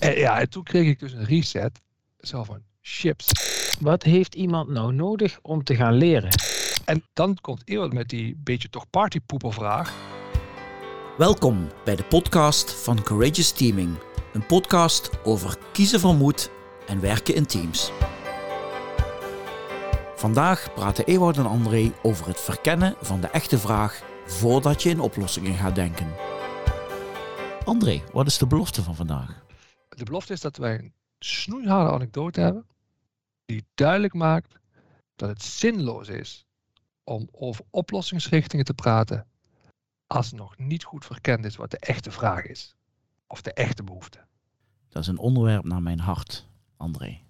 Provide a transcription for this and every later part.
En ja, en toen kreeg ik dus een reset. Zo van, chips. Wat heeft iemand nou nodig om te gaan leren? En dan komt iemand met die beetje toch partypoepervraag. Welkom bij de podcast van Courageous Teaming. Een podcast over kiezen van moed en werken in teams. Vandaag praten Ewout en André over het verkennen van de echte vraag voordat je in oplossingen gaat denken. André, wat is de belofte van vandaag? De belofte is dat wij een snoeiharde anekdote hebben. Die duidelijk maakt dat het zinloos is om over oplossingsrichtingen te praten. Als nog niet goed verkend is wat de echte vraag is. Of de echte behoefte. Dat is een onderwerp naar mijn hart, André.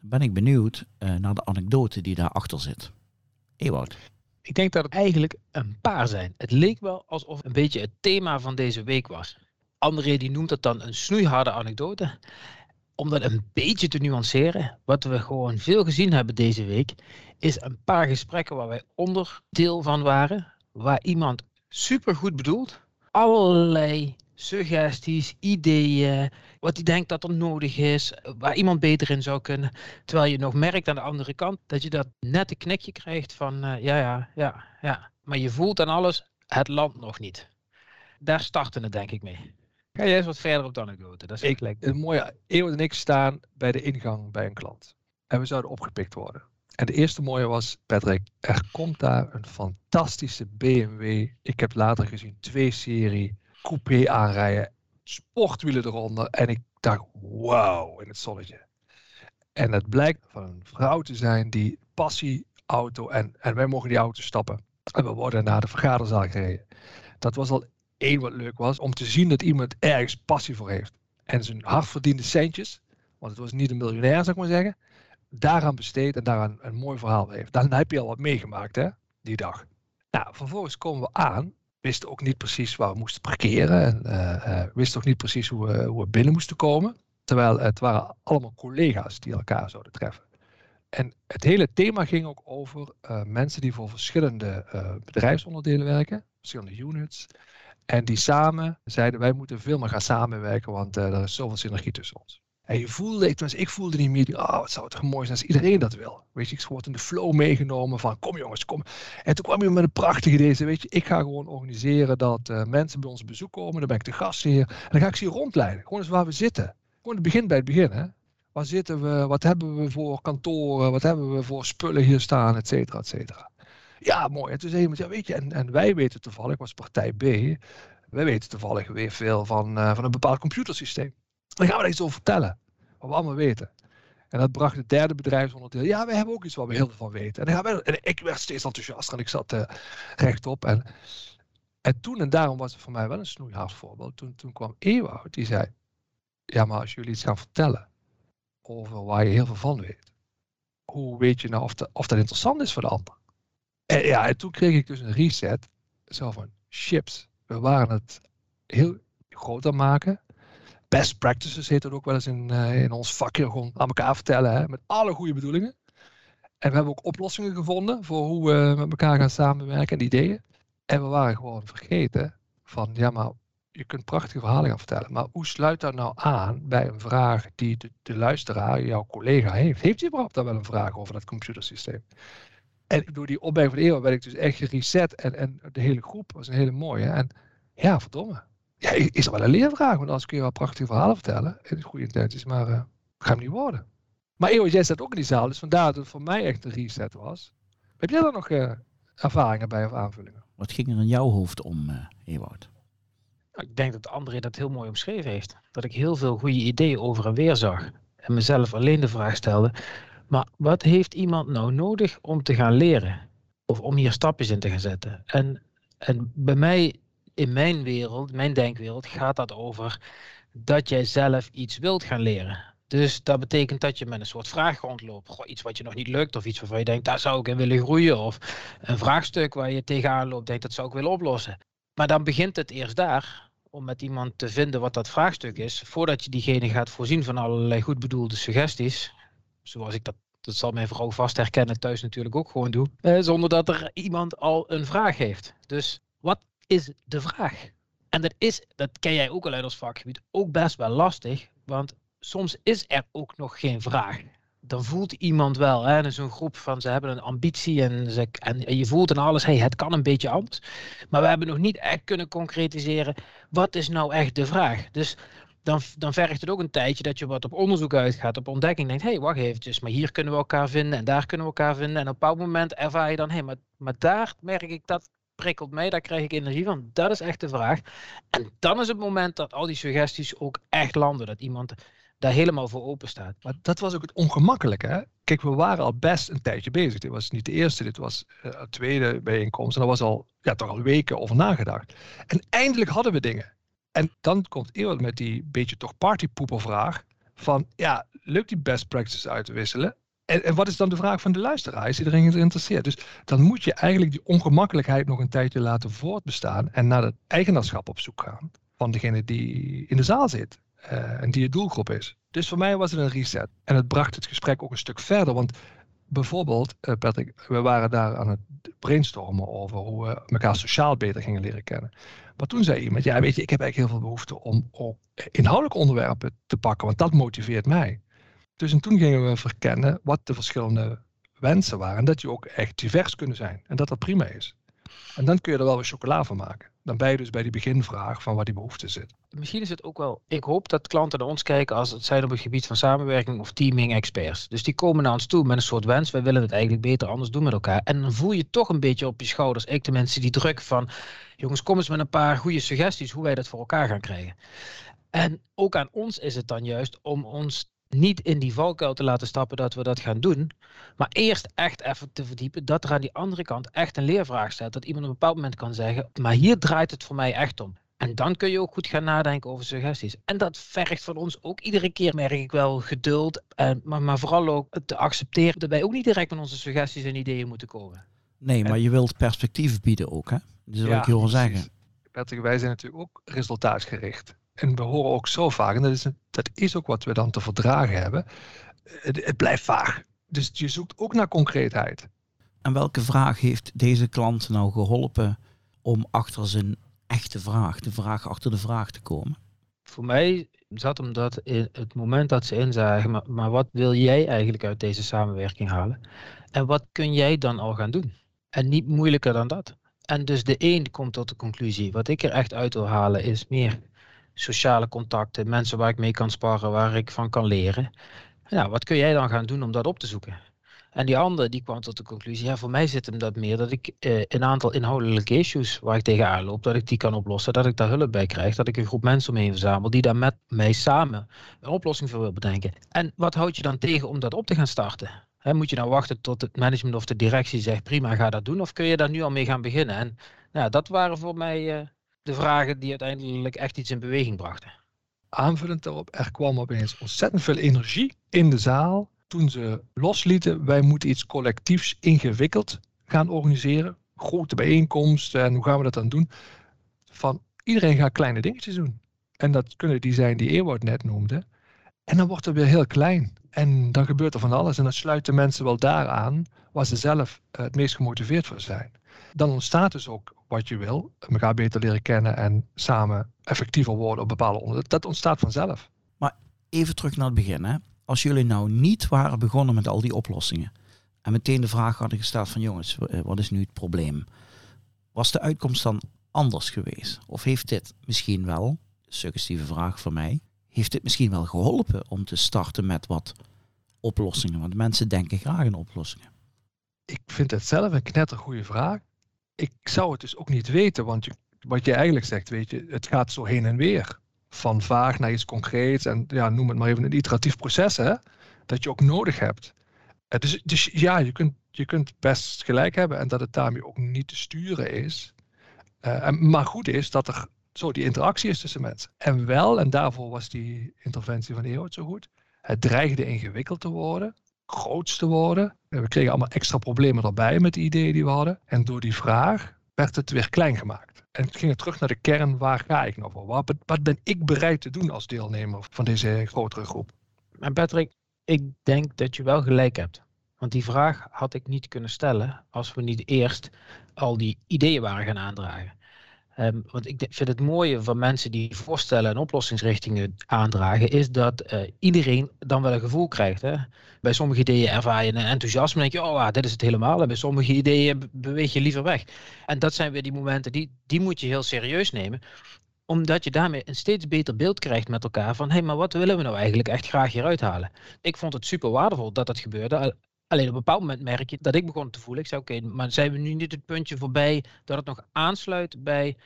Dan ben ik benieuwd eh, naar de anekdote die daarachter zit. Ewout. Ik denk dat het eigenlijk een paar zijn. Het leek wel alsof het een beetje het thema van deze week was. André die noemt het dan een snoeiharde anekdote. Om dat een beetje te nuanceren, wat we gewoon veel gezien hebben deze week, is een paar gesprekken waar wij onderdeel van waren, waar iemand supergoed bedoelt, allerlei suggesties, ideeën, wat hij denkt dat er nodig is, waar iemand beter in zou kunnen. Terwijl je nog merkt aan de andere kant dat je dat nette knikje krijgt van uh, ja, ja, ja, ja. Maar je voelt aan alles, het land nog niet. Daar starten het denk ik mee. Ga jij eens wat verder op de anekdote? Dat is ik, een mooie Eeuw en ik staan bij de ingang bij een klant. En we zouden opgepikt worden. En de eerste mooie was, Patrick, er komt daar een fantastische BMW. Ik heb later gezien twee serie coupé aanrijden, sportwielen eronder. En ik dacht, wauw, in het zonnetje. En het blijkt van een vrouw te zijn die passie auto en, en wij mogen die auto stappen. En we worden naar de vergaderzaal gereden. Dat was al één wat leuk was, om te zien dat iemand ergens passie voor heeft. En zijn hardverdiende centjes, want het was niet een miljonair, zou ik maar zeggen, daaraan besteedt en daaraan een mooi verhaal heeft. Dan heb je al wat meegemaakt, hè, die dag. Nou, vervolgens komen we aan, wisten ook niet precies waar we moesten parkeren en uh, uh, wisten ook niet precies hoe we, hoe we binnen moesten komen. Terwijl het waren allemaal collega's die elkaar zouden treffen. En het hele thema ging ook over uh, mensen die voor verschillende bedrijfsonderdelen werken, verschillende units. En die samen zeiden wij moeten veel meer gaan samenwerken, want uh, er is zoveel synergie tussen ons. En je voelde, ik, ik voelde niet meer, oh, het zou toch mooi zijn als iedereen dat wil. Weet je, ik word in de flow meegenomen van, kom jongens, kom. En toen kwam je met een prachtige idee, weet je, ik ga gewoon organiseren dat uh, mensen bij ons bezoek komen, dan ben ik de gastheer. En dan ga ik ze hier rondleiden, gewoon eens waar we zitten. Gewoon het begin bij het begin, hè. Waar zitten we, wat hebben we voor kantoren, wat hebben we voor spullen hier staan, et cetera, et cetera. Ja, mooi. En toen zei iemand, ja weet je, en, en wij weten toevallig, was partij B, wij weten toevallig weer veel van, uh, van een bepaald computersysteem. Dan gaan we daar iets over vertellen, wat we allemaal weten. En dat bracht het derde bedrijfsonderdeel. Ja, wij hebben ook iets waar we heel veel van weten. En, dan en ik werd steeds enthousiaster en ik zat uh, rechtop. En, en toen, en daarom was het voor mij wel een snoeihard voorbeeld. Toen, toen kwam Ewout, die zei, ja, maar als jullie iets gaan vertellen over waar je heel veel van weet, hoe weet je nou of, of dat interessant is voor de ander? En ja, en toen kreeg ik dus een reset. Zo van, chips, we waren het heel groot aan maken. Best practices heet het ook wel eens in, uh, in ons vakje gewoon aan elkaar vertellen. Hè, met alle goede bedoelingen. En we hebben ook oplossingen gevonden voor hoe we met elkaar gaan samenwerken en ideeën. En we waren gewoon vergeten van, ja maar je kunt prachtige verhalen gaan vertellen. Maar hoe sluit dat nou aan bij een vraag die de, de luisteraar, jouw collega heeft? Heeft hij überhaupt daar wel een vraag over dat computersysteem? En door die opbouw van de eeuw werd ik dus echt gereset. En, en de hele groep was een hele mooie. En ja, verdomme. Ja, is er wel een leervraag. Want als kun je wel prachtige verhalen vertellen. In goede intenties. Maar uh, ga hem niet worden. Maar Eeuw, jij staat ook in die zaal. Dus vandaar dat het voor mij echt een reset was. Heb jij daar nog uh, ervaringen bij of aanvullingen? Wat ging er in jouw hoofd om, uh, Ewout? Nou, ik denk dat André dat heel mooi omschreven heeft. Dat ik heel veel goede ideeën over en weer zag. En mezelf alleen de vraag stelde maar wat heeft iemand nou nodig om te gaan leren? Of om hier stapjes in te gaan zetten? En, en bij mij, in mijn wereld, mijn denkwereld, gaat dat over dat jij zelf iets wilt gaan leren. Dus dat betekent dat je met een soort vraag rondloopt. Iets wat je nog niet lukt, of iets waarvan je denkt, daar zou ik in willen groeien. Of een vraagstuk waar je tegenaan loopt, denkt, dat zou ik willen oplossen. Maar dan begint het eerst daar, om met iemand te vinden wat dat vraagstuk is, voordat je diegene gaat voorzien van allerlei goed bedoelde suggesties zoals ik dat, dat zal mijn vrouw vast herkennen thuis natuurlijk ook gewoon doe, eh, zonder dat er iemand al een vraag heeft. Dus wat is de vraag? En dat is, dat ken jij ook al uit ons vakgebied, ook best wel lastig, want soms is er ook nog geen vraag. Dan voelt iemand wel, hè, zo'n groep van ze hebben een ambitie en, ze, en je voelt en alles, hey, het kan een beetje anders. Maar we hebben nog niet echt kunnen concretiseren, wat is nou echt de vraag? Dus dan, dan vergt het ook een tijdje dat je wat op onderzoek uitgaat, op ontdekking denkt, hé, hey, wacht eventjes, maar hier kunnen we elkaar vinden en daar kunnen we elkaar vinden. En op een bepaald moment ervaar je dan, hé, hey, maar, maar daar merk ik dat prikkelt mij, daar krijg ik energie van. Dat is echt de vraag. En dan is het moment dat al die suggesties ook echt landen, dat iemand daar helemaal voor open staat. Maar dat was ook het ongemakkelijke. Hè? Kijk, we waren al best een tijdje bezig. Dit was niet de eerste, dit was de tweede bijeenkomst. En daar was al, ja, toch al weken over nagedacht. En eindelijk hadden we dingen. En dan komt Ewald met die beetje toch partypoepervraag van, ja, lukt die best practices uit te wisselen? En, en, wat is dan de vraag van de luisteraar? Is iedereen geïnteresseerd? Dus dan moet je eigenlijk die ongemakkelijkheid nog een tijdje laten voortbestaan en naar het eigenaarschap op zoek gaan van degene die in de zaal zit uh, en die je doelgroep is. Dus voor mij was het een reset. En het bracht het gesprek ook een stuk verder. Want bijvoorbeeld, uh, Patrick, we waren daar aan het brainstormen over hoe we elkaar sociaal beter gingen leren kennen. Maar toen zei iemand, ja weet je, ik heb eigenlijk heel veel behoefte om ook inhoudelijke onderwerpen te pakken, want dat motiveert mij. Dus en toen gingen we verkennen wat de verschillende wensen waren. En dat die ook echt divers kunnen zijn. En dat dat prima is. En dan kun je er wel weer chocola van maken. Dan ben je dus bij die beginvraag van waar die behoefte zit. Misschien is het ook wel. Ik hoop dat klanten naar ons kijken als het zijn op het gebied van samenwerking of teaming experts. Dus die komen naar ons toe met een soort wens. Wij willen het eigenlijk beter anders doen met elkaar. En dan voel je toch een beetje op je schouders. Ik de mensen die druk van. Jongens, kom eens met een paar goede suggesties hoe wij dat voor elkaar gaan krijgen. En ook aan ons is het dan juist om ons niet in die valkuil te laten stappen dat we dat gaan doen. Maar eerst echt even te verdiepen dat er aan die andere kant echt een leervraag staat. Dat iemand op een bepaald moment kan zeggen, maar hier draait het voor mij echt om. En dan kun je ook goed gaan nadenken over suggesties. En dat vergt van ons ook iedere keer, merk ik wel, geduld. En, maar, maar vooral ook te accepteren dat wij ook niet direct met onze suggesties en ideeën moeten komen. Nee, maar je wilt perspectief bieden ook, hè? Dat wil ik je wel zeggen. Patrick, wij zijn natuurlijk ook resultaatgericht. En we horen ook zo vaak, en dat is, dat is ook wat we dan te verdragen hebben, het, het blijft vaag. Dus je zoekt ook naar concreetheid. En welke vraag heeft deze klant nou geholpen om achter zijn echte vraag, de vraag achter de vraag te komen? Voor mij zat hem dat in het moment dat ze inzagen, maar, maar wat wil jij eigenlijk uit deze samenwerking halen? En wat kun jij dan al gaan doen? En niet moeilijker dan dat. En dus de een komt tot de conclusie, wat ik er echt uit wil halen is meer sociale contacten, mensen waar ik mee kan sparren, waar ik van kan leren. Nou, wat kun jij dan gaan doen om dat op te zoeken? En die andere die kwam tot de conclusie, ja, voor mij zit hem dat meer dat ik eh, een aantal inhoudelijke issues waar ik tegenaan loop, dat ik die kan oplossen, dat ik daar hulp bij krijg, dat ik een groep mensen omheen verzamel die daar met mij samen een oplossing voor wil bedenken. En wat houd je dan tegen om dat op te gaan starten? moet je nou wachten tot het management of de directie zegt, prima, ga dat doen, of kun je daar nu al mee gaan beginnen? En nou, dat waren voor mij uh, de vragen die uiteindelijk echt iets in beweging brachten. Aanvullend daarop, er kwam opeens ontzettend veel energie in de zaal toen ze loslieten, wij moeten iets collectiefs ingewikkeld gaan organiseren. Grote bijeenkomsten en hoe gaan we dat dan doen? Van iedereen gaat kleine dingetjes doen. En dat kunnen die zijn die Ewout net noemde. En dan wordt het weer heel klein. En dan gebeurt er van alles. En dan sluiten mensen wel daaraan waar ze zelf eh, het meest gemotiveerd voor zijn. Dan ontstaat dus ook wat je wil. Elkaar beter leren kennen en samen effectiever worden op bepaalde onderwerpen. Dat ontstaat vanzelf. Maar even terug naar het begin. Hè? Als jullie nou niet waren begonnen met al die oplossingen. En meteen de vraag hadden gesteld van jongens, eh, wat is nu het probleem? Was de uitkomst dan anders geweest? Of heeft dit misschien wel, suggestieve vraag voor mij, heeft dit misschien wel geholpen om te starten met wat oplossingen? Want mensen denken graag in oplossingen. Ik vind het zelf een knettergoede vraag. Ik zou het dus ook niet weten, want wat je eigenlijk zegt, weet je, het gaat zo heen en weer. Van vaag naar iets concreets en ja, noem het maar even een iteratief proces, hè, dat je ook nodig hebt. Eh, dus, dus ja, je kunt, je kunt best gelijk hebben en dat het daarmee ook niet te sturen is. Uh, maar goed is dat er zo die interactie is tussen mensen. En wel, en daarvoor was die interventie van Eeuwt zo goed, het dreigde ingewikkeld te worden, groot te worden. We kregen allemaal extra problemen erbij met de ideeën die we hadden. En door die vraag werd het weer klein gemaakt. En het ging terug naar de kern, waar ga ik nou voor? Wat, wat ben ik bereid te doen als deelnemer van deze grotere groep? En Patrick, ik denk dat je wel gelijk hebt. Want die vraag had ik niet kunnen stellen als we niet eerst al die ideeën waren gaan aandragen. Um, want ik vind het mooie van mensen die voorstellen en oplossingsrichtingen aandragen, is dat uh, iedereen dan wel een gevoel krijgt. Hè? Bij sommige ideeën ervaar je een enthousiasme en denk je, oh, ah, dit is het helemaal. En bij sommige ideeën beweeg je liever weg. En dat zijn weer die momenten, die, die moet je heel serieus nemen omdat je daarmee een steeds beter beeld krijgt met elkaar van hé, hey, maar wat willen we nou eigenlijk echt graag hieruit halen? Ik vond het super waardevol dat dat gebeurde. Alleen op een bepaald moment merk je dat ik begon te voelen. Ik zei oké, maar zijn we nu niet het puntje voorbij dat het nog aansluit bij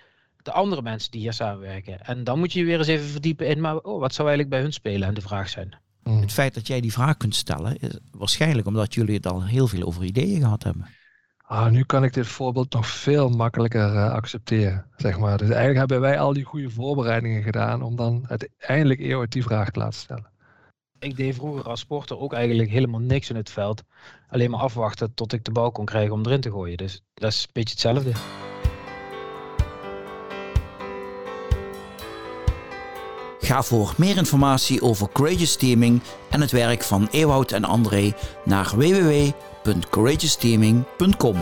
de andere mensen die hier samenwerken? En dan moet je je weer eens even verdiepen in, maar oh, wat zou eigenlijk bij hun spelen en de vraag zijn. Hmm. Het feit dat jij die vraag kunt stellen is waarschijnlijk omdat jullie het al heel veel over ideeën gehad hebben. Ah, nu kan ik dit voorbeeld nog veel makkelijker uh, accepteren, zeg maar. Dus eigenlijk hebben wij al die goede voorbereidingen gedaan om dan uiteindelijk eeuwig die vraag te laten stellen. Ik deed vroeger als sporter ook eigenlijk helemaal niks in het veld. Alleen maar afwachten tot ik de bal kon krijgen om erin te gooien. Dus dat is een beetje hetzelfde. Ga voor meer informatie over Courageous Teaming en het werk van Ewout en André naar www www.courageousteaming.com